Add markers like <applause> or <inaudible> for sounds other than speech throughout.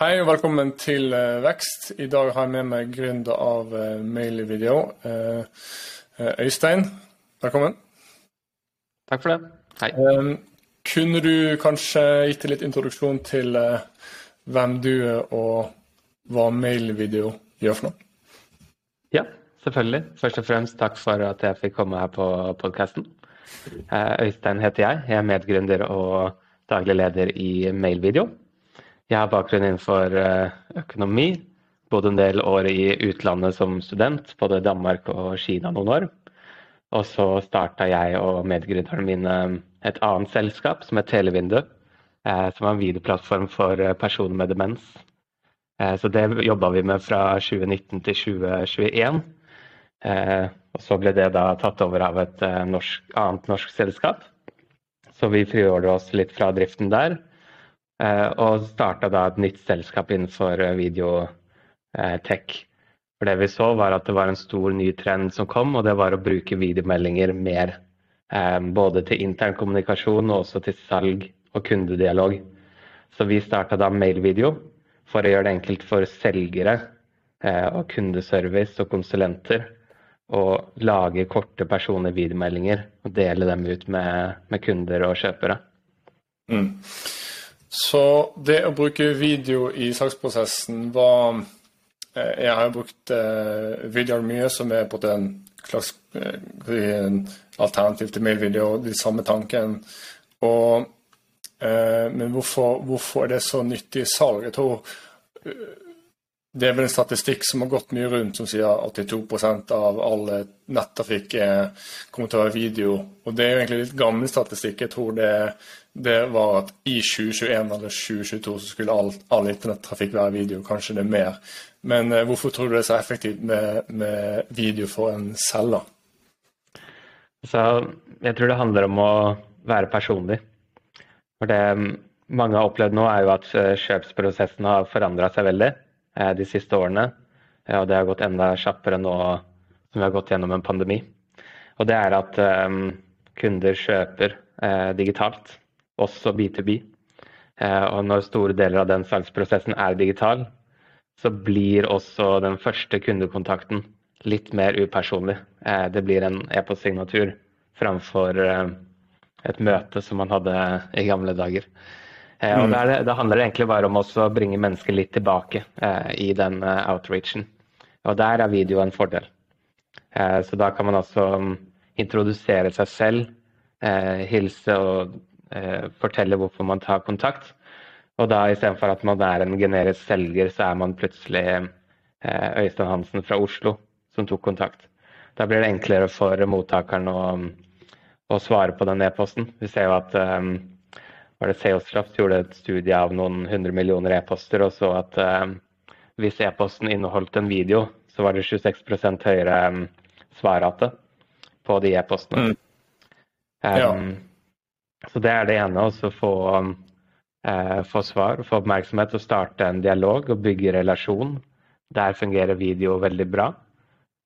Hei og velkommen til uh, Vekst. I dag har jeg med meg gründer av uh, Mailvideo, uh, Øystein. Velkommen. Takk for det. Hei. Kunne du kanskje gitt litt introduksjon til hvem du er og hva Mailvideo gjør for noe? Ja, selvfølgelig. Først og fremst takk for at jeg fikk komme her på podkasten. Øystein heter jeg. Jeg er medgründer og daglig leder i Mailvideo. Jeg har bakgrunn innenfor eh, økonomi. Bodde en del år i utlandet som student, både Danmark og Kina noen år. Og så starta jeg og medgründerne mine et annet selskap som het Televindu. Eh, som er en videoplattform for eh, personer med demens. Så det jobba vi med fra 2019 til 2021. Og så ble det da tatt over av et norsk, annet norsk selskap. Så vi frigjorde oss litt fra driften der. Eh, og starta da et nytt selskap innenfor eh, videotech. Eh, For det vi så, var at det var en stor ny trend som kom, og det var å bruke videomeldinger mer. Både til intern kommunikasjon og også til salg og kundedialog. Så vi starta da mailvideo for å gjøre det enkelt for selgere og kundeservice og konsulenter å lage korte personlige videomeldinger og dele dem ut med, med kunder og kjøpere. Mm. Så det å bruke video i salgsprosessen var eh, Jeg har brukt eh, videoer mye, som er på en slags eh, alternativ til mailvideo, de samme tanken. Og, men hvorfor, hvorfor, er det så nyttig i salg? Jeg tror det er vel en statistikk som har gått mye rundt, som sier 82% av all nettrafikk kommer til å være video. Og Det er jo egentlig litt gammel statistikk. Jeg tror det er det var at i 2021 eller 2022 så skulle all, all internettrafikk være video. Kanskje det er mer. Men eh, hvorfor tror du det er så effektivt med, med video for en selger? Så jeg tror det handler om å være personlig. For det mange har opplevd nå, er jo at eh, kjøpsprosessen har forandra seg veldig eh, de siste årene. Og det har gått enda kjappere nå som vi har gått gjennom en pandemi. Og det er at eh, kunder kjøper uh, digitalt også B2B. Eh, og når store deler av den salgsprosessen er digital, så blir også den første kundekontakten litt mer upersonlig. Eh, det blir en e-postsignatur framfor eh, et møte som man hadde i gamle dager. Og det, det handler egentlig bare om å bringe mennesket litt tilbake i den outreachen. Og der er video en fordel. Så da kan man også mm, introdusere seg selv, hilse og eh, fortelle hvorfor man tar kontakt. Og da istedenfor at man er en generisk selger, så er man plutselig eh, Øystein Hansen fra Oslo som tok kontakt. Da blir det enklere for mottakeren å, å svare på den e-posten. Vi ser jo at um, var det Salesloft gjorde et studie av noen hundre millioner e-poster og så at um, hvis e-posten inneholdt en video, så var det 26 høyere um, svarrate på de e-postene. Mm. Ja. Så det er det ene. Å få, eh, få svar, få oppmerksomhet og starte en dialog og bygge relasjon. Der fungerer video veldig bra.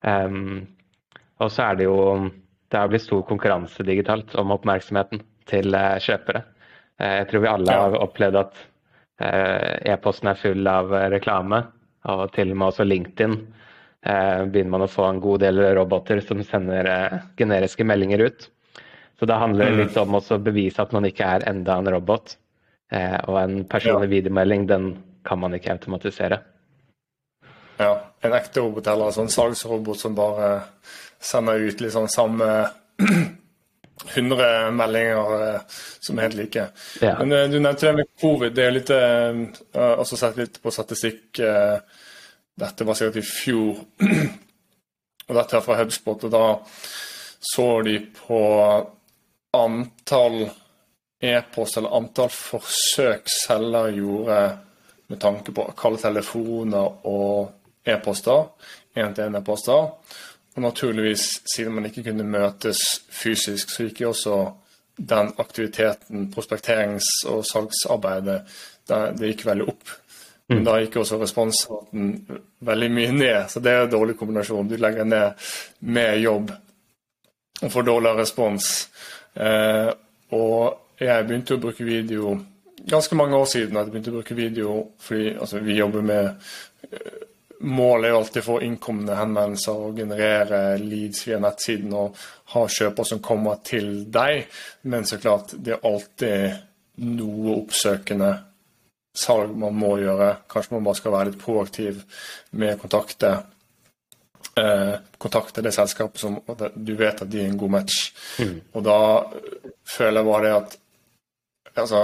Um, og så er det jo Det har blitt stor konkurranse digitalt om oppmerksomheten til eh, kjøpere. Eh, jeg tror vi alle har opplevd at uh, e-posten er full av reklame, og til og med også LinkedIn. begynner man å få en god del roboter som sender generiske meldinger ut. Så da handler det mm. litt om å bevise at man ikke er enda en robot. Eh, og en personlig ja. videomelding, den kan man ikke automatisere. Ja, en ekte robot eller en sånn salgsrobot som bare sender ut liksom samme <clears throat> 100 meldinger eh, som er helt like. Ja. Men eh, du nevnte det med covid. Det er litt også sett litt på statistikk. Dette var sikkert i fjor. <clears throat> Og dette er fra HubSpot. Og da så de på antall e-post eller antall forsøk selger gjorde med tanke på kalde telefoner og e-poster, én-til-én-e-poster. Og naturligvis, siden man ikke kunne møtes fysisk, så gikk jo også den aktiviteten, prospekterings- og salgsarbeidet, det gikk veldig opp. Men mm. da gikk også responsraten veldig mye ned, så det er en dårlig kombinasjon. Du legger ned mer jobb og får dårligere respons. Eh, og jeg begynte å bruke video ganske mange år siden at jeg begynte å bruke video fordi altså, vi jobber med Målet er jo alltid å få innkomne henvendelser og generere leads via nettsiden og ha kjøper som kommer til deg, men så klart, det er alltid noe oppsøkende salg man må gjøre. Kanskje man bare skal være litt proaktiv med å eh, kontakte det selskapet som du vet at de er en god match. Mm. Og da føler jeg bare det at altså,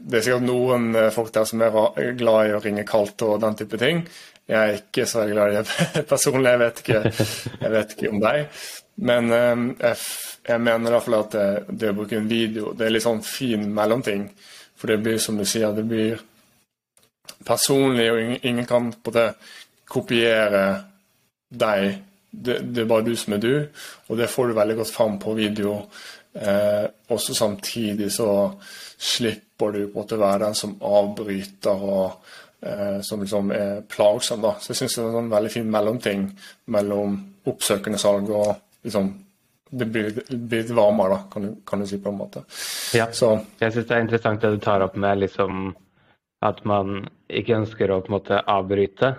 det er sikkert noen folk der som er glad i å ringe kaldt og den type ting. Jeg er ikke så veldig glad i det <laughs> personlig. Jeg vet ikke, jeg vet ikke om deg. Men jeg, jeg, mener i hvert fall at det, det, å bruke en video det er litt sånn fin mellomting. For det blir som du sier, det blir personlig, og ingen, ingen kan på det kopiere deg. Det, det, er bare du som er du, og det får du veldig godt fram på video. Eh, også samtidig så slipper du på en måte være den som avbryter og eh, som liksom er plagsom. da. Så jeg syns det er en sånn veldig fin mellomting mellom oppsøkende salg og liksom det blir, litt varmere, da, kan du, kan du, si på en måte. Ja, Så. jeg syns det er interessant det du tar opp med liksom at man ikke ønsker å på en måte avbryte.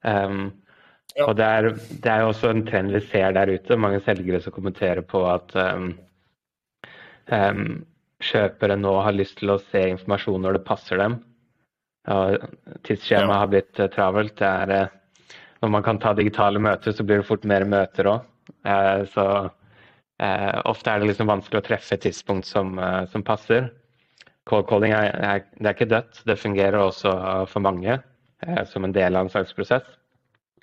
Um, ja. Og det er, det er, jo også en trend vi ser der ute. Mange selgere som kommenterer på at um, um, kjøpere nå har lyst til å se informasjon når det passer dem. Og tidsskjemaet ja. har blitt uh, travelt. Det er, uh, når man kan ta digitale møter, så blir det fort mer møter òg. Uh, så uh, ofte er det liksom vanskelig å treffe et tidspunkt som, som passer. Cold calling er, er, det er ikke dødt. Det fungerer også for mange som en del av en salgsprosess.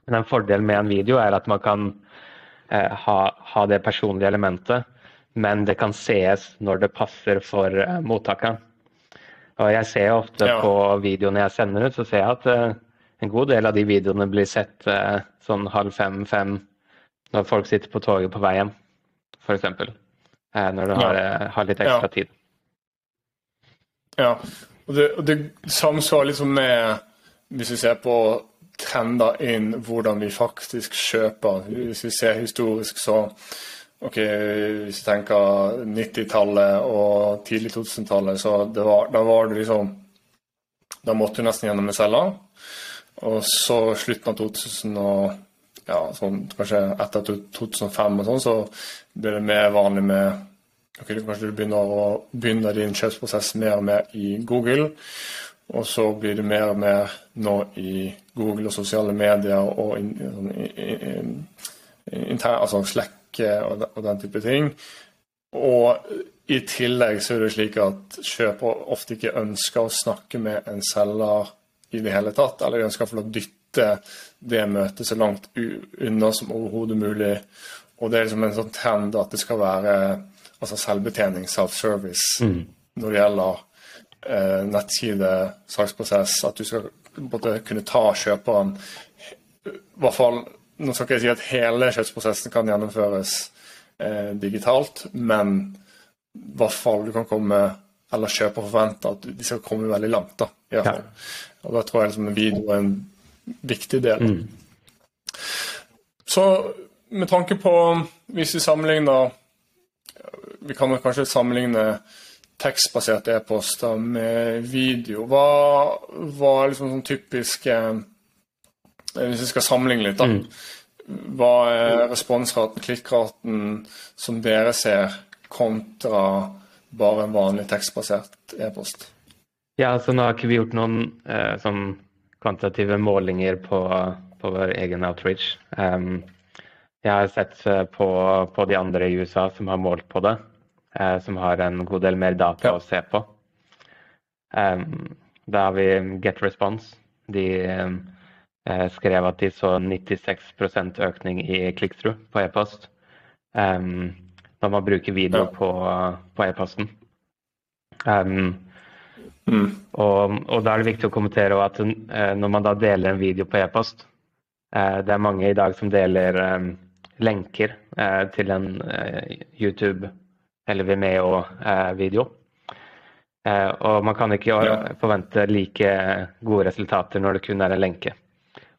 Men en fordel med en video er at man kan ha, ha det personlige elementet, men det kan sees når det passer for mottakeren. Og jeg ser ofte ja. på videoene jeg sender ut, så ser jeg at eh, en god del av de videoene blir sett uh, sånn halv fem-fem når folk sitter på toget på vei hjem, f.eks. Eh, når du ja. har, uh, har, litt ekstra ja. tid. Ja, og det, og det samsvarer liksom med Hvis vi ser på trender inn hvordan vi faktisk kjøper. Hvis vi ser historisk, så Ok, Hvis vi tenker 90-tallet og tidlig 2000-tallet, så var, da var det liksom Da måtte du nesten gjennom en celle. Og så slutten av 2000 og ja, sånn, kanskje etter 2005 og sånn, så ble det mer vanlig med ok, Kanskje du begynner, å, begynner din kjøpsprosess mer og mer i Google. Og så blir det mer og mer nå i Google og sosiale medier og in, in, in, intern, altså Slack og, og den type ting. Og i tillegg så er det slik at kjøper ofte ikke ønsker å snakke med en selger i det hele tatt, eller ønsker å få dytte det møtet så langt unna som overhodet mulig. Og det er liksom en sånn trend at det skal være altså selvbetjening, self-service, mm. når det gjelder eh, nettside, salgsprosess. At du skal både kunne ta kjøperen i hvert fall nå skal ikke jeg si at hele kjøpsprosessen kan gjennomføres eh, digitalt, men i hvert fall du kan komme eller kjøper forventer at de skal komme veldig langt. da, i hvert fall. Ja. Og Da tror jeg liksom video er en viktig del. Mm. Så med tanke på Hvis vi sammenligner Vi kan kanskje sammenligne tekstbaserte e-poster med video. Hva var liksom sånn typiske Eh, hvis vi skal sammenligne litt, da. Mm. Hva er responsraten, klikkraten, som dere ser, kontra bare en vanlig tekstbasert e-post? Ja, så nå har ikke vi gjort noen eh, sånn kvantitative målinger på, på vår egen outreach. Um, jeg har sett eh, på, på, de andre i USA som har målt på det, eh, som har en god del mer data ja. å se på. Um, da har vi Get Response. De Eh, skrev at de så 96% økning i click-through på e-post um, når man bruker video ja. på, på e-posten. Um, mm. og, og, da er det viktig å kommentere at uh, når man da deler en video på e-post uh, Det er mange i dag som deler um, lenker til en YouTube eller Vimeo-video. og man kan ikke forvente like gode resultater når det kun er en lenke.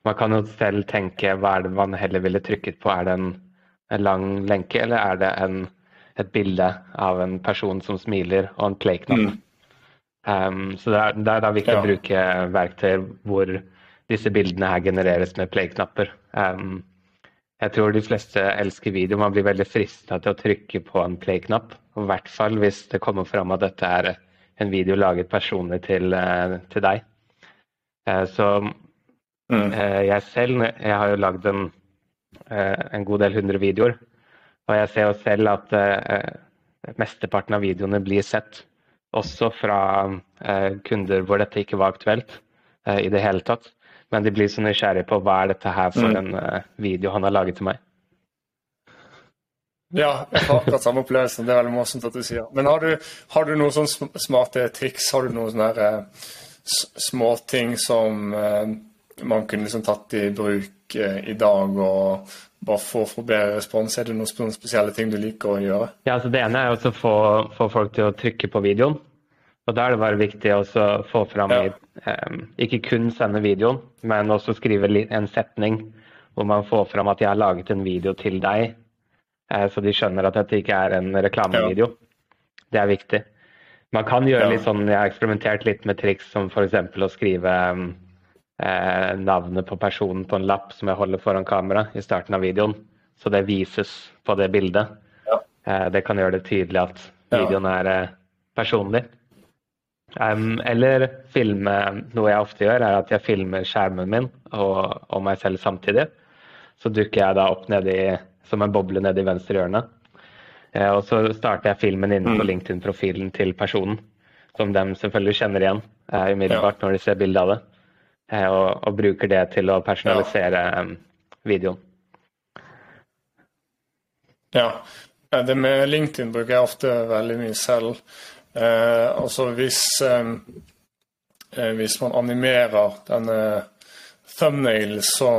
Man kan jo selv tenke hva er det man heller ville trykket på. Er det en, en lang lenke, eller er det en, et bilde av en person som smiler og en play-knapp? Mm. Um, så det er, det er, da viktig ja. å bruke verktøy hvor disse bildene her genereres med play-knapper. Um, jeg tror de fleste elsker video. Man blir veldig frista til å trykke på en play-knapp. I hvert fall hvis det kommer fram at dette er en video laget personlig til, uh, til deg. Uh, så mm. uh, jeg selv jeg har jo lagd en, en, god del hundre videoer. Og jeg ser jo selv at mesteparten av videoene blir sett. Også fra kunder hvor dette ikke var aktuelt i det hele tatt. Men de blir så nysgjerrige på hva er dette her for mm. en uh, video han har laget til meg. Ja, jeg har akkurat samme opplevelse. Det er veldig morsomt at du sier. Men har du, har du noen sånne smarte triks? Har du noen sånne uh, småting som uh, man kunne liksom tatt i bruk uh, i dag og bare få for bedre respons? Er det noen spesielle ting du liker å gjøre? Ja, altså Det ene er å få, få folk til å trykke på videoen. Og Da er det bare viktig å få fram ja. um, Ikke kun sende videoen, men også skrive en setning hvor man får fram at jeg har laget en video til deg, uh, så de skjønner at dette ikke er en reklamevideo. Ja. Det er viktig. Man kan gjøre ja. litt sånn, Jeg har eksperimentert litt med triks som f.eks. å skrive um, uh, navnet på personen på en lapp som jeg holder foran kamera i starten av videoen, så det vises på det bildet. Uh, det kan gjøre det tydelig at videoen er personlig. Um, eller filme Noe jeg ofte gjør, er at jeg filmer skjermen min og, og meg selv samtidig. Så dukker jeg da opp nedi, som en boble nede i venstre hjørne. Uh, og så starter jeg filmen innenfor mm. LinkedIn-profilen til personen, som de selvfølgelig kjenner igjen uh, umiddelbart når de ser bilde av det. Uh, og, og, bruker det til å personalisere ja. videoen. Ja. Det med LinkedIn bruker jeg ofte veldig mye selv. Eh, altså hvis, eh, hvis man animerer denne thumbnail, så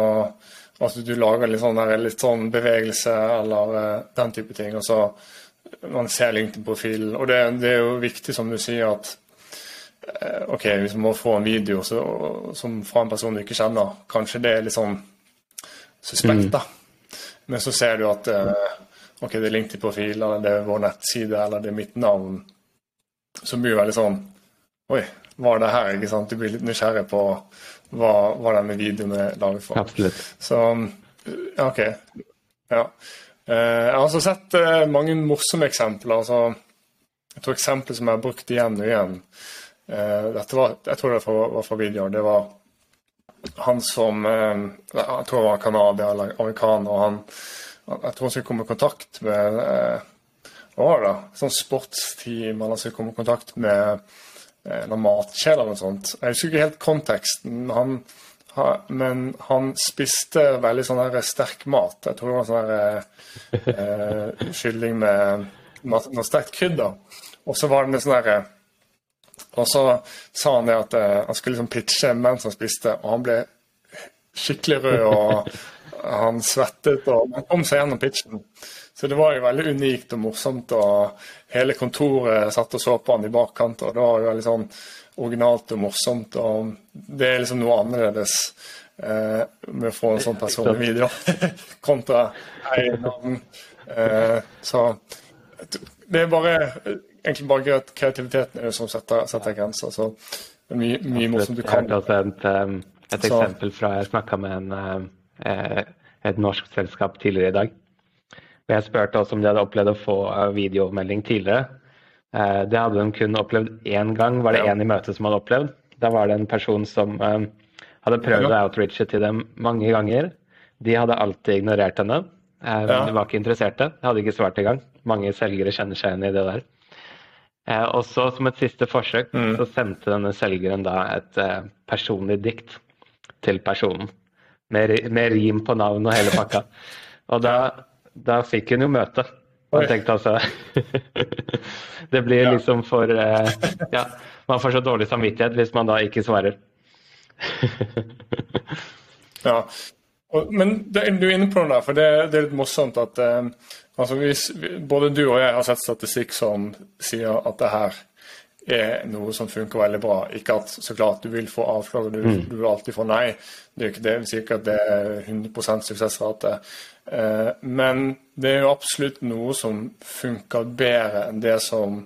altså du lager litt sånn, litt sånn bevegelse eller eh, den type ting. og så Man ser LinkedIn-profilen. Og det, det, er jo viktig, som du sier, at eh, ok, hvis man må få en video så, som fra en person du ikke kjenner, kanskje det er litt sånn suspekt, mm. Men så ser du at eh, ok, det er LinkedIn-profil, eller det er vår nettside, eller det er mitt navn så blir du veldig sånn Oi, var det her? ikke sant? Du blir litt nysgjerrig på hva, hva denne videoen er laget for. Absolutt. Så OK. Ja. Eh, jeg har også sett eh, mange morsomme eksempler. altså Jeg tror eksempler som jeg har brukt igjen og igjen. Eh, dette var, Jeg tror det var fra videoer. Det var han som Jeg tror han var canadier eller amerikaner. og han jeg tror han skulle komme i kontakt med var det? Sånn sportsteam eller som kom i kontakt med eh, noen matkjeder eller noe sånt. Jeg husker ikke helt konteksten, han, men han spiste veldig sånn sterk mat. Jeg tror det var sånn her eh, kylling med noe sterkt krydder. Og så var det med sånn derre Og så sa han det at eh, han skulle liksom pitche mens han spiste, og han ble skikkelig rød, og han svettet, og han kom seg gjennom pitchen. Så det var jo veldig unikt og morsomt. og Hele kontoret satt og så på han i bakkant. og Det var jo veldig sånn originalt og morsomt. og Det er liksom noe annerledes eh, med å få en sånn personlig video <laughs> kontra eiendom. Eh, så det er bare egentlig bare kreativiteten er det som setter, setter grenser. så det er mye, mye morsomt du kan. Jeg hørte et, et, et eksempel fra Jeg snakka med en, eh, et norsk selskap tidligere i dag. Jeg spurte også om de hadde opplevd å få eh, videomelding tidligere. Eh, det hadde de kun opplevd én gang, var det én i møtet som hadde opplevd. Da var det en person som eh, hadde prøvd å outreache til dem mange ganger. De hadde alltid ignorert henne. De var ikke interesserte. De hadde ikke svart engang. Mange selgere kjenner seg igjen i det der. Og så som et siste forsøk mm. så sendte denne selgeren da et personlig dikt til personen. Med, med rim på navn og hele pakka. Og da da fikk hun jo møte. Jeg tenkte altså <laughs> Det blir liksom for uh, Ja, man får så dårlig samvittighet hvis man da ikke svarer. <laughs> ja. Men det, du er inne på noe der, for det, det er litt morsomt at uh, altså hvis, både du og jeg har sett statistikk som sier at det her er noe som funker veldig bra. Ikke at så klart du vil få avslag, og du, mm. du vil alltid få nei. Det er ikke det, vi sier ikke at det er 100 suksessrate. Eh, men det er jo absolutt noe som funker bedre enn det som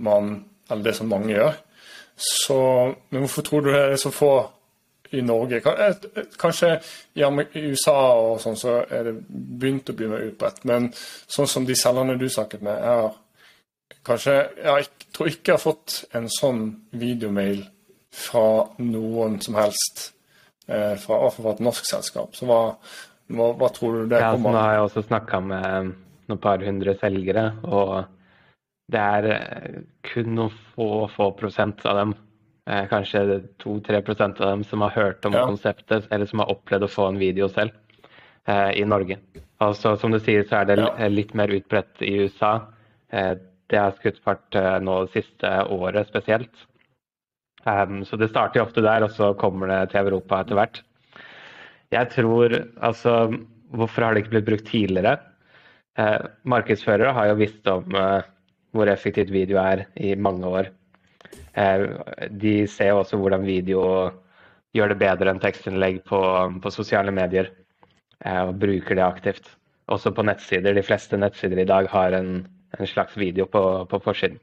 man, eller det som mange gjør. Så Men hvorfor tror du det er så få i Norge? Kanskje i USA og sånn så er det begynt å bli mer utbredt. Men sånn som de selgerne du snakket med, er kanskje Jeg tror ikke jeg har fått en sånn videomail fra noen som helst. Eh, fra, fra et norsk selskap. Så hva, hva, hva tror du det ja, kommer av? Nå har jeg også snakka med noen par hundre selgere, og det er eh, kun noen få, få prosent av dem eh, kanskje 2-3% av dem som har hørt om ja. konseptet, eller som har opplevd å få en video selv eh, i Norge. Altså, som du sier, så er det ja. litt mer utbredt i USA. Eh, det har skutt fart eh, nå det siste året spesielt. Um, så det starter jo ofte der, og så kommer det til Europa etter hvert. Jeg tror altså Hvorfor har det ikke blitt brukt tidligere? Uh, markedsførere har jo visst om uh, hvor effektivt video er i mange år. Uh, de ser jo også hvordan video gjør det bedre enn tekstinnlegg på, på sosiale medier. og bruker det aktivt. Også på nettsider. De fleste nettsider i dag har en, en slags video på, på forsiden.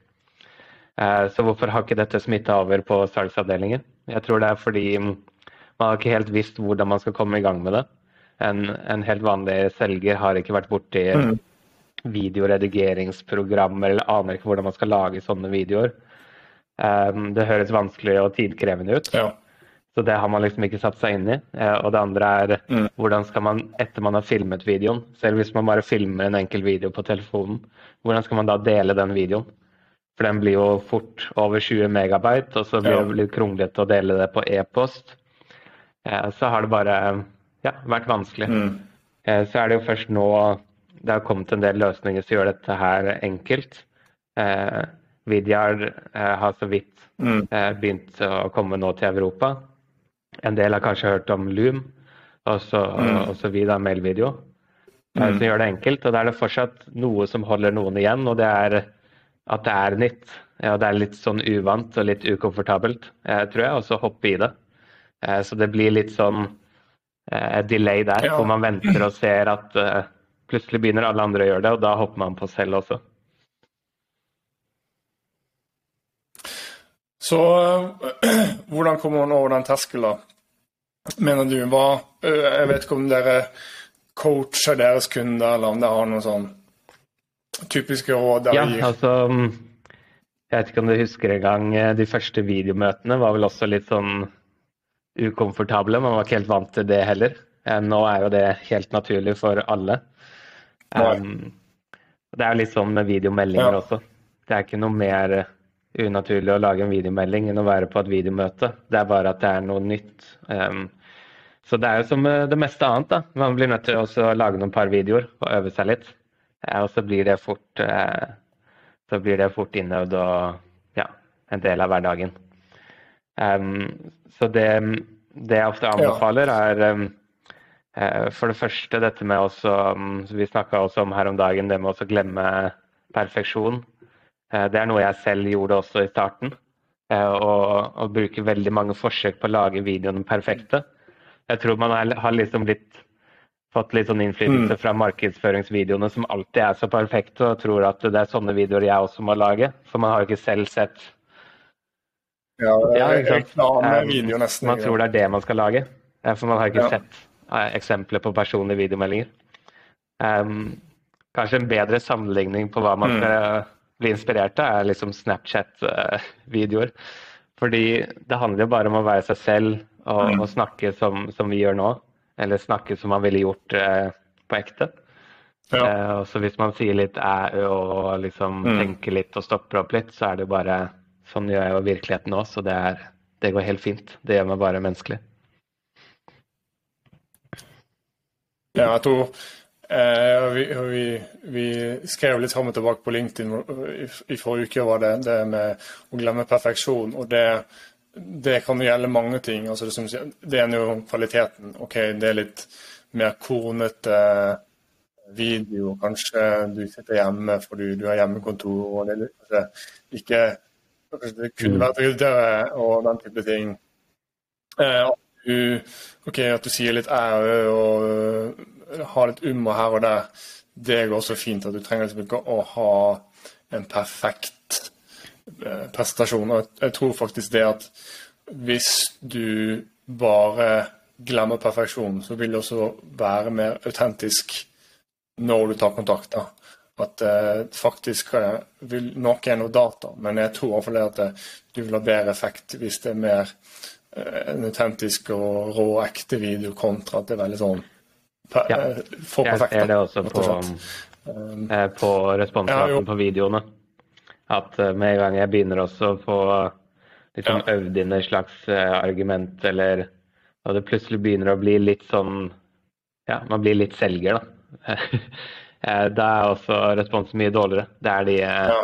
Eh, så hvorfor har ikke dette smitta over på salgsavdelingen? Jeg tror det er fordi man har ikke helt visst hvordan man skal komme i gang med det. En, en helt vanlig selger har ikke vært borti mm. videoredigeringsprogrammer eller aner ikke hvordan man skal lage sånne videoer. Um, det høres vanskelig og tidkrevende ut. Ja. Så det har man liksom ikke satt seg inn i. Uh, og det andre er mm. hvordan skal man, etter man har filmet videoen, selv hvis man bare filmer en enkel video på telefonen, hvordan skal man da dele den videoen? For den blir jo fort over 20 megabyte, og så blir det litt kronglete å dele det på e-post. Eh, så har det bare ja, vært vanskelig. Mm. Eh, så er det jo først nå det har kommet en del løsninger som gjør dette her enkelt. Vidjar Vidyard eh, har så vidt mm. eh, begynt å komme nå til Europa. En del har kanskje hørt om Loom, og så, mm. og så videre mailvideo. Eh, mm. Som gjør det enkelt. Og da er det fortsatt noe som holder noen igjen, og det er at det er nytt. Ja, det er litt sånn uvant og litt ukomfortabelt, eh, tror jeg, og så hoppe i det. Eh, så det blir litt sånn eh, delay der, ja. hvor man venter og ser at plutselig begynner alle andre å gjøre det, og da hopper man på selv også. Så <clears throat> hvordan kommer man over den terskelen, mener du? Hva, jeg vet ikke om dere coacher deres kunder, eller om dere har noen sånn typiske råd der ja, altså, Jeg vet ikke om du husker en gang de første videomøtene var vel også litt sånn ukomfortable. Man var ikke helt vant til det heller. Nå er jo det helt naturlig for alle. Um, det er jo litt sånn med videomeldinger ja. også. Det er ikke noe mer unaturlig å lage en videomelding enn å være på et videomøte. Det er bare at det er noe nytt. Um, så det er jo som det meste annet. da. Man blir nødt til å lage noen par videoer og øve seg litt. Eh, og så blir det fort, eh, så blir det fort innøvd og ja, en del av hverdagen. Um, så det, det, jeg ofte anbefaler, er um, for det første dette med også um, Vi snakka også om her om dagen det med å glemme perfeksjon. Uh, det er noe jeg selv gjorde også i starten. Uh, og, og bruker veldig mange forsøk på å lage videoene perfekte. Jeg tror man har liksom blitt fått litt sånn innflytelse mm. fra markedsføringsvideoene som alltid er så perfekte, og tror at det er sånne videoer jeg også må lage. For man har jo ikke selv sett Ja, ja reklamevideo um, nesten. Man tror det er det man skal lage. For man har ikke ja. sett eksempler på personlige videomeldinger. Um, kanskje en bedre sammenligning på hva man mm. Skal bli inspirert av, er liksom Snapchat-videoer. Fordi det handler jo bare om å være seg selv og, mm. og snakke som, som vi gjør nå. Eller snakke som man ville gjort eh, på ekte. Ja. Eh, så hvis man sier litt æ, ø og liksom mm. tenker litt og stopper opp litt, så er det jo bare Sånn gjør jeg jo virkeligheten òg, så det, er, det går helt fint. Det gjør meg bare menneskelig. Ja, jeg tror eh, vi, vi, vi, skrev litt fram og tilbake på LinkedIn i, i forrige uke, var det det med å glemme perfeksjon. og det det kan gjelde mange ting. Altså det, det er jo kvaliteten. OK, det er litt mer kornete video. Kanskje du sitter hjemme fordi du har hjemmekontor. og det litt, ikke Det kunne vært ryddigere og den type ting. Eh, du, okay, at du sier litt ære og har litt ummer her og der. Det går også fint. at Du trenger liksom ikke å ha en perfekt prestasjon. presentasjon. Og jeg tror faktisk det at hvis du bare glemmer perfeksjonen, så vil det også være mer autentisk når du tar kontakt. da. At eh, faktisk eh, vil Noe er noe data, men jeg tror iallfall at det, du vil ha bedre effekt hvis det er mer eh, en autentisk og rå, ekte video kontra at det er veldig sånn ja. Få for perfekt. Jeg ser det også på, um, på responsraten ja, på videoene. At med en gang jeg begynner også å få liksom, ja. øvd inn et slags argument, eller og det plutselig begynner å bli litt sånn Ja, man blir litt selger, da. <laughs> Eh, da er også responsen mye dårligere. Det er de eh, ja.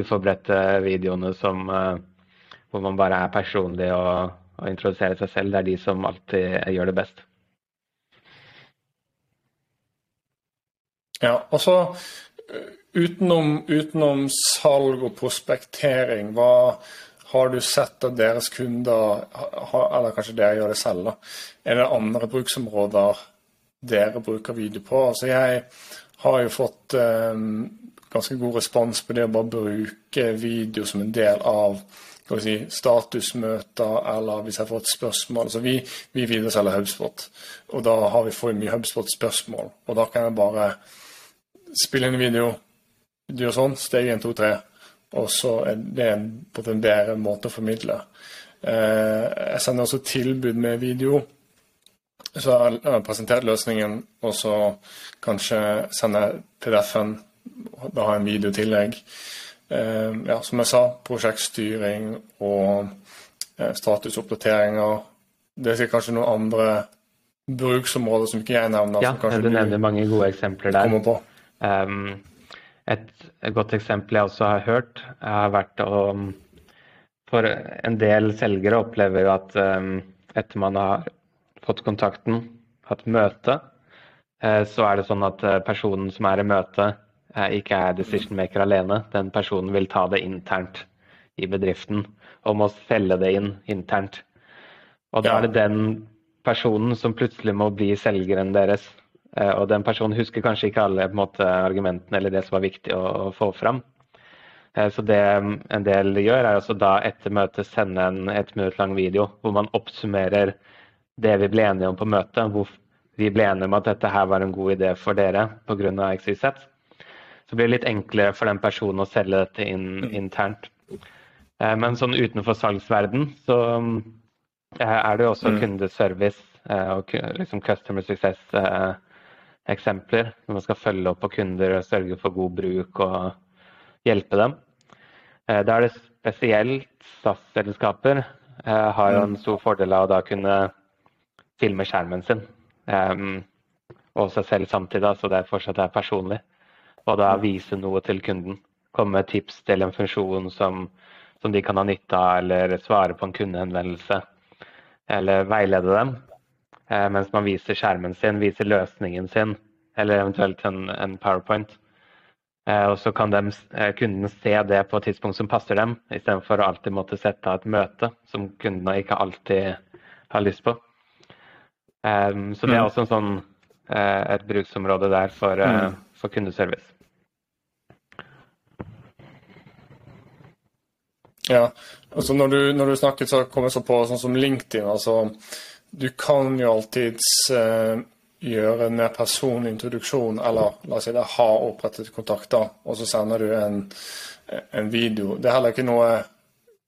uforberedte videoene som, eh, hvor man bare er personlig og, og introduserer seg selv. Det er de som alltid gjør det best. Ja, og så utenom, utenom salg og prospektering, hva har du sett at deres kunder, eller kanskje dere gjør det selv, da, er det andre bruksområder dere bruker video på? Altså jeg har jo fått um, ganske god respons på det å bare bruke video som en del av si, statusmøter, eller hvis jeg får et spørsmål. Altså vi, vi videreselger HubSpot, og da har vi for mye HubSpot-spørsmål. Og da kan jeg bare spille inn en video, du gjør sånn, steg 1, 2, 3. Og så er det en, på en bedre måte å formidle. Eh, jeg sender også tilbud med video. Så jeg har presentert løsningen, og så kanskje sende PDF-en. Da har jeg en video i tillegg. Eh, ja, som jeg sa, prosjektstyring og eh, statusoppdateringer. Det er kanskje noen andre bruksområder som ikke jeg nevner. Ja, du nevner mange gode eksempler der. Et, godt eksempel jeg også har hørt, har vært å For en del selgere opplever jo at etter man har fått kontakten, hatt møte, eh, så er det sånn at eh, personen som er i møte, eh, ikke er decision maker alene. Den personen vil ta det internt i bedriften og må selge det inn internt. Og da er det den personen som plutselig må bli selgeren deres. Og den personen husker kanskje ikke alle måte, argumentene eller det som var viktig å, å få fram. Så det en del gjør, er altså da etter møtet sende en ett minutt lang video hvor man oppsummerer det vi ble enige om på møtet, hvor vi ble enige om at dette her var en god idé for dere pga. XYZ, så blir det litt enklere for den personen å selge dette inn mm. internt. Eh, men sånn utenfor salgsverden så eh, er det jo også mm. kundeservice eh, og liksom customer success eksempler når man skal følge opp på kunder og sørge for god bruk og hjelpe dem. Da er det spesielt SAS-selskaper har jo en mm. stor fordel av å da kunne filme skjermen sin. Um, og seg selv samtidig, så det fortsatt er personlig. Og da vise noe til kunden. Komme med tips til en funksjon som, som de kan ha nytte av, eller svare på en kundehenvendelse. Eller veilede dem. Uh, mens man viser skjermen sin, viser løsningen sin, eller eventuelt en, en powerpoint. Uh, og så kan de, uh, kunden se det på et tidspunkt som passer dem, istedenfor å alltid måtte sette av et møte som kundene ikke alltid har lyst på. Så det er mm. også en sånn, et bruksområde der for, uh, for kundeservice. Ja, altså når du, når du snakket, så kom jeg så på sånn som LinkedIn. altså Du kan jo alltids uh, gjøre en mer personlig introduksjon, eller la oss si det, ha opprettet kontakter, og så sender du en, en video. Det er heller ikke noe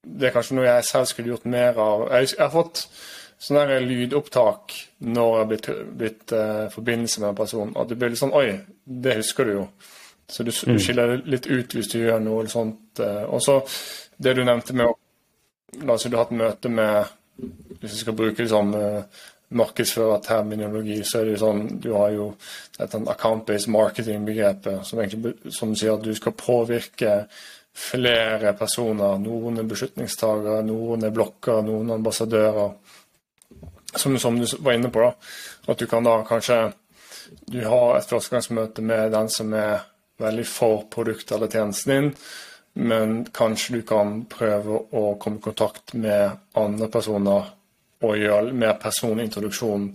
Det er kanskje noe jeg selv skulle gjort mer av. Jeg, jeg har fått sånne lydopptak når jeg har blitt, uh, forbindelse med en person. At du blir litt sånn Oi, det husker du jo. Så du, mm. du skiller litt ut hvis du gjør noe sånt. Uh, og så det du nevnte med La oss si du har hatt møte med Hvis du skal bruke liksom, uh, markedsførerterminologi, så er det jo sånn Du har jo dette account-based marketing-begrepet som som sier at du skal påvirke flere personer. Noen er beslutningstagere, noen er blokker, noen er ambassadører som, som, du var inne på, da, at du kan da kanskje du har et førstegangsmøte med den som er veldig for produktet eller tjenesten din, men kanskje du kan prøve å komme i kontakt med andre personer og gjøre mer personlig introduksjon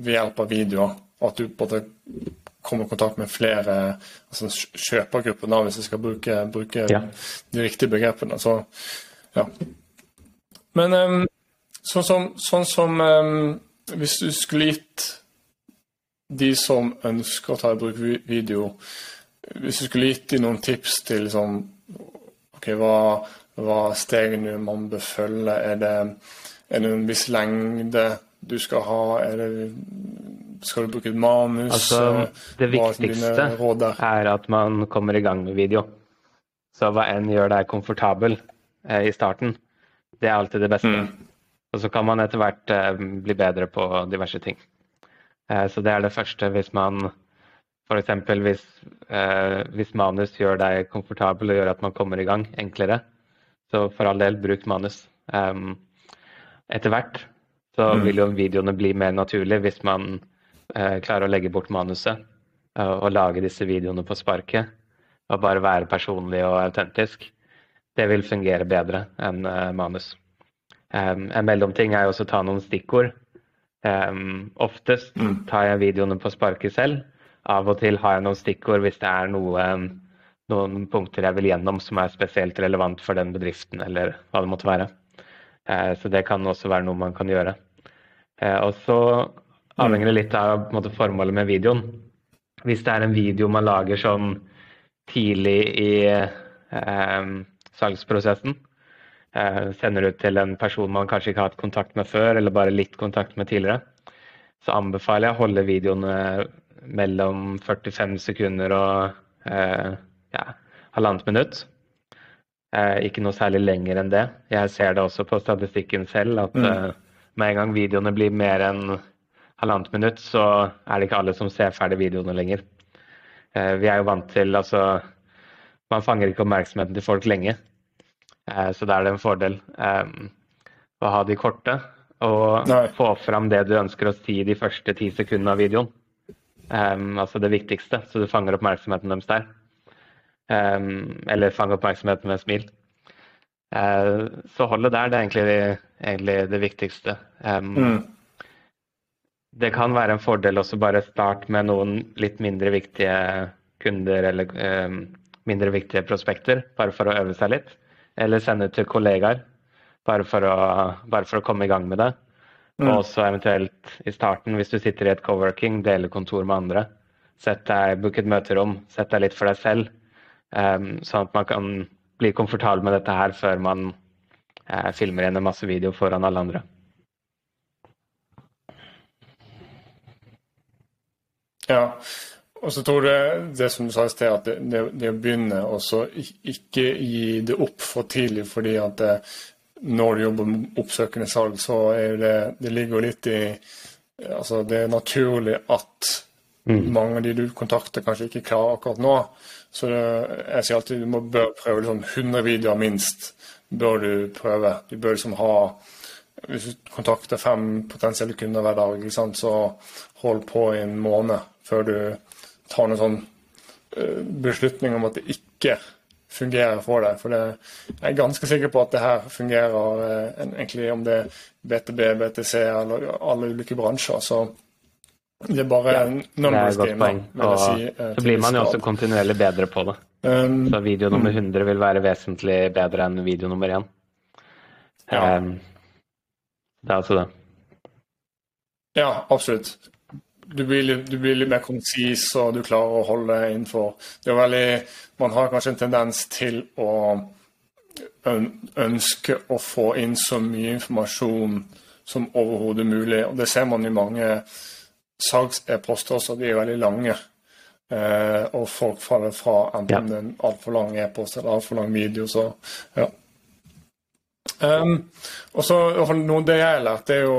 ved hjelp av videoer. At du både kommer i kontakt med flere altså kjøpergrupper, da, hvis jeg skal bruke, bruke ja. de riktige begrepene. Så, ja. Men um, sånn som, sånn som um, Hvis du skulle gitt de som ønsker å ta i bruk video, hvis du skulle gitt dem noen tips til sånn OK, hva, hva stegene man bør følge? Er det, er det en viss lengde du skal ha? Det skal du bruke et manus? Altså, det viktigste er at man kommer i gang med video. Så hva enn gjør deg komfortabel eh, i starten, det er alltid det beste. Mm. Og så kan man etter hvert eh, bli bedre på diverse ting. Eh, så det er det første hvis man F.eks. Hvis, eh, hvis manus gjør deg komfortabel og gjør at man kommer i gang enklere, så for all del, bruk manus. Um, etter hvert så mm. vil jo videoene bli mer naturlig hvis man eh, klarer å legge bort manuset og, og lage disse videoene på sparket. Og bare være personlig og autentisk. Det vil fungere bedre enn eh, manus. Um, en mellomting er jo også å ta noen stikkord. Um, oftest mm. tar jeg videoene på sparket selv. Av og til har jeg noen stikkord hvis det er noe, noen punkter jeg vil gjennom som er spesielt relevant for den bedriften, eller hva det måtte være. Uh, så det kan også være noe man kan gjøre. Uh, og så avhenger det litt av måte, formålet med videoen. Hvis det er en video man lager sånn tidlig i eh, salgsprosessen, eh, sender ut til en person man kanskje ikke har hatt kontakt med før, eller bare litt kontakt med tidligere, så anbefaler jeg å holde videoene mellom 45 sekunder og eh, ja, halvannet minutt. Eh, ikke noe særlig lenger enn det. Jeg ser det også på statistikken selv at mm. Eh, med en gang videoene blir mer enn halvannet minutt, så er det ikke alle som ser ferdig videoene lenger. Eh, vi er jo vant til altså Man fanger ikke oppmerksomheten til folk lenge. Eh, så da er det en fordel eh, å ha de korte og Nei. få fram det du ønsker å si de første ti sekundene av videoen. Altså det viktigste, så du fanger oppmerksomheten deres der. eller fanger oppmerksomheten med smil. smil. så holdet der, det er egentlig, egentlig det viktigste. Mm det kan være en fordel også bare starte med noen litt mindre viktige kunder eller mindre viktige prospekter, bare for å øve seg litt. Eller sende til kollegaer, bare for å, bare for å komme i gang med det. Mm. Og så eventuelt i starten, hvis du sitter i et coworking, dele kontor med andre. Sett deg, Book et møterom, sett deg litt for deg selv. Um, sånn at man kan bli komfortabel med dette her før man uh, filmer igjen en masse video foran alle andre. Ja, og så tror jeg det som du sa i sted, at det, det, det å begynne og ikke gi det opp for tidlig, fordi at det, når du jobber med oppsøkende salg, så er det Det ligger jo litt i Altså, det er naturlig at mm. mange av de du kontakter, kanskje ikke klarer akkurat nå. Så det, jeg sier alltid du må bør prøve liksom 100 videoer minst. bør du prøve. Du bør liksom ha Hvis du kontakter fem potensielle kunder hver dag, så hold på i en måned før du tar noen sånn uh, beslutning om at det ikke fungerer for deg. For det, jeg er ganske sikker på at det her fungerer uh, egentlig om det er BTB, BTC eller alle ulike bransjer. så det er bare ja, numbers game. Si, uh, så blir man jo også kontinuerlig bedre på det. Um, så video nummer 100 mm. vil være vesentlig bedre enn video nummer 1. Ja. Um, det er altså det. Ja, absolutt du blir, litt, du blir, litt, mer konsis, og du klarer å holde innenfor det er veldig, Man har kanskje en tendens til å ønske å få inn så mye informasjon som overhodet mulig. og Det ser man i mange salgs-e-poster også, de er veldig lange. Eh, og folk faller fra enten ja. en altfor lang e-post eller altfor lang video. så ja. Um, og så Noe det jeg har lært, det er jo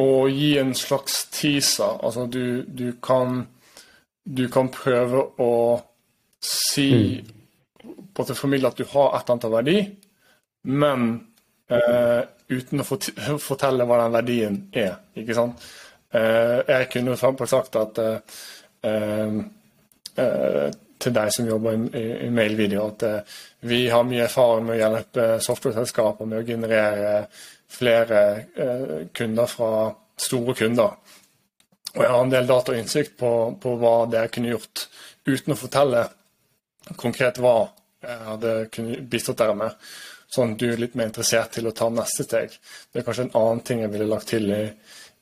å gi en slags teaser. Altså du, du, kan Du kan prøve å si mm. På til formidle at du har et eller annet av verdi, men eh, uten å <laughs> fortelle hva den verdien er. Ikke sant? Eh, jeg kunne f.eks. sagt at eh, eh, til deg som jobber i, i mailvideo, at eh, vi har mye erfaring med å hjelpe software-selskaper med å generere flere eh, kunder fra store kunder. og jeg har en del data og innsikt på, på hva dere kunne gjort, uten å fortelle konkret hva jeg hadde kunnet bistått dere med. Sånn at du er litt mer interessert til å ta neste steg. Det er kanskje en annen ting jeg ville lagt til i,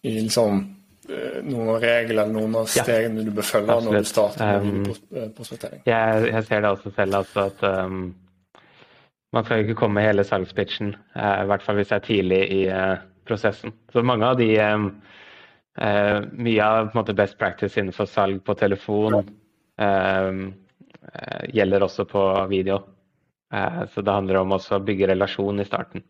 i liksom, eh, noen av reglene noen av stegene ja, du bør følge når du starter med um, prospektering. Jeg, jeg, ser det også selv, altså at um, man skal ikke komme hele salgspitchen, uh, i hvert fall hvis det er tidlig i uh, prosessen. Så mange av de um, Uh, mye av måte, best practice innenfor salg på telefon uh, gjelder også på video. så det handler om også å bygge relasjon i starten.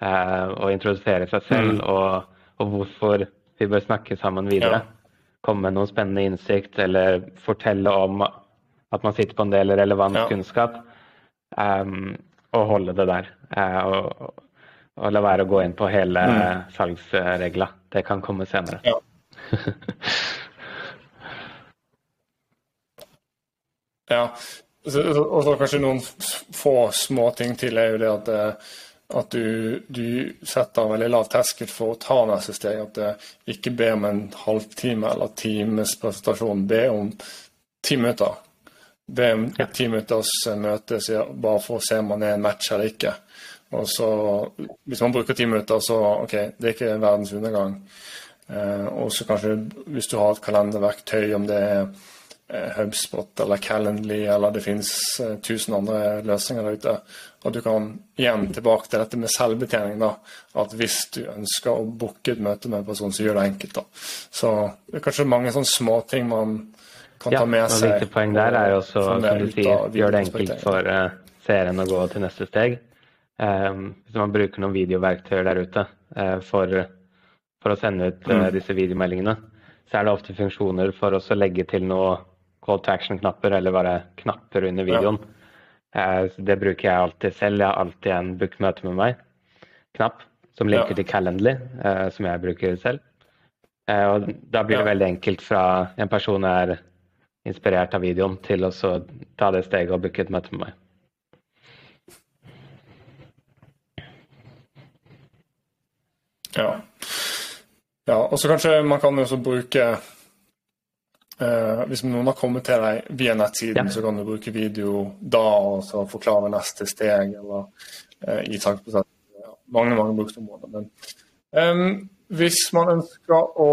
og introdusere seg selv mm. og, og, hvorfor vi bør snakke sammen videre. Ja. Komme med noen spennende innsikt eller fortelle om at man sitter på en del relevant ja. kunnskap. Um, og holde det der. og og la være å gå inn på hele mm. salgsregla. Det kan komme senere. Ja. <laughs> ja. Og så kanskje noen få små ting til er jo det at, eh, at du, du, setter veldig lav terskel for å ta neste steg. At det ikke ber om en halvtime eller times presentasjon. Be om ti minutter. Be om ja. ti minutters møte bare for å se om man er en match eller ikke. Og så, Hvis man bruker ti minutter, så ok, det er ikke verdens undergang. Eh, og så kanskje hvis du har et kalenderverktøy, om det er Hubspot eller Calendly eller det finnes eh, tusen andre løsninger der ute, Og du kan igjen tilbake til dette med selvbetjening. da, At hvis du ønsker å booke et møte med en person, så gjør det enkelt. da. Så det er kanskje mange sånne småting man kan ta med seg. Ja, viktig poeng der er jo også, som du sier, gjør det enkelt for uh, seeren å gå til neste steg. Um, hvis man bruker noen videoverktøyer der ute uh, for, for, å sende ut uh, disse videomeldingene, så er det ofte funksjoner for oss å legge til noe call to action-knapper eller bare knapper under videoen. Ja. Uh, det bruker jeg alltid selv. Jeg har alltid en book møte med meg-knapp som linker ja. til Calendly, som jeg bruker selv. og da blir det veldig enkelt fra en person er inspirert av videoen, til å ta det steget og booke et møte med meg. Ja. ja og så kanskje man kan også bruke eh, Hvis noen har kommet til deg via nettsiden, ja. så kan du bruke video da og så forklare neste steg eller uh, i tankeprosessen. Ja, mange, mange bruksområder. Men um, hvis man ønsker å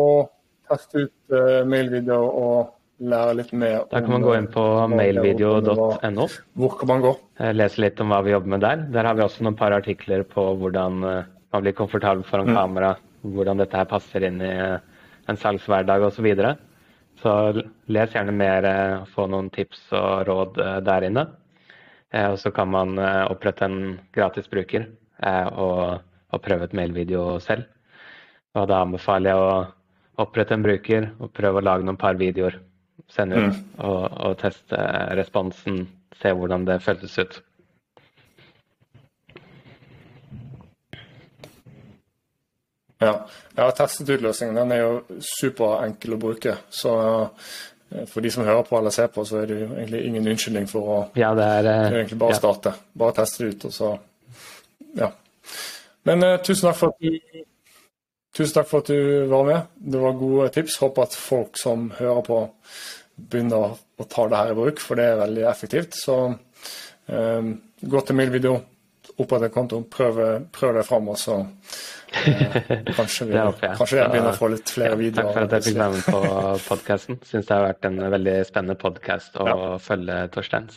teste ut uh, mailvideo og lære litt mer Da kan man gå inn på mailvideo.no. Hvor kan man gå? Lese litt om hva vi jobber med der. Der har vi også noen par artikler på hvordan uh, man blir komfortabel foran mm. kamera, hvordan dette her passer inn i en salgshverdag osv. Så, les gjerne mer, eh, få noen tips og råd eh, der inne. Eh, og så kan man opprette en gratis bruker og, og prøve et mailvideo selv. Og da anbefaler jeg å opprette en bruker og prøve å lage noen par videoer. Sende ut mm. og, og teste responsen, se hvordan det føltes ut. Ja, jeg har testet ut løsningen. Den er jo superenkel å bruke. Så eh, for de som hører på eller ser på, så er det jo egentlig ingen unnskyldning for å ja, det er, det er egentlig bare ja. starte. Bare teste det ut, og så Ja. Men uh, tusen takk for at du Tusen takk for at du var med. Det var gode tips. Håper at folk som hører på, begynner å ta det her i bruk, for det er veldig effektivt. Så um, gå til min video, opprett en konto, prøv, prøv det fram, og så kanskje, vi, <laughs> jeg. kanskje vi begynner å få litt flere videoer. Takk for at jeg fikk være med på podkasten. Syns det har vært en veldig spennende podkast å ja. følge Torstein.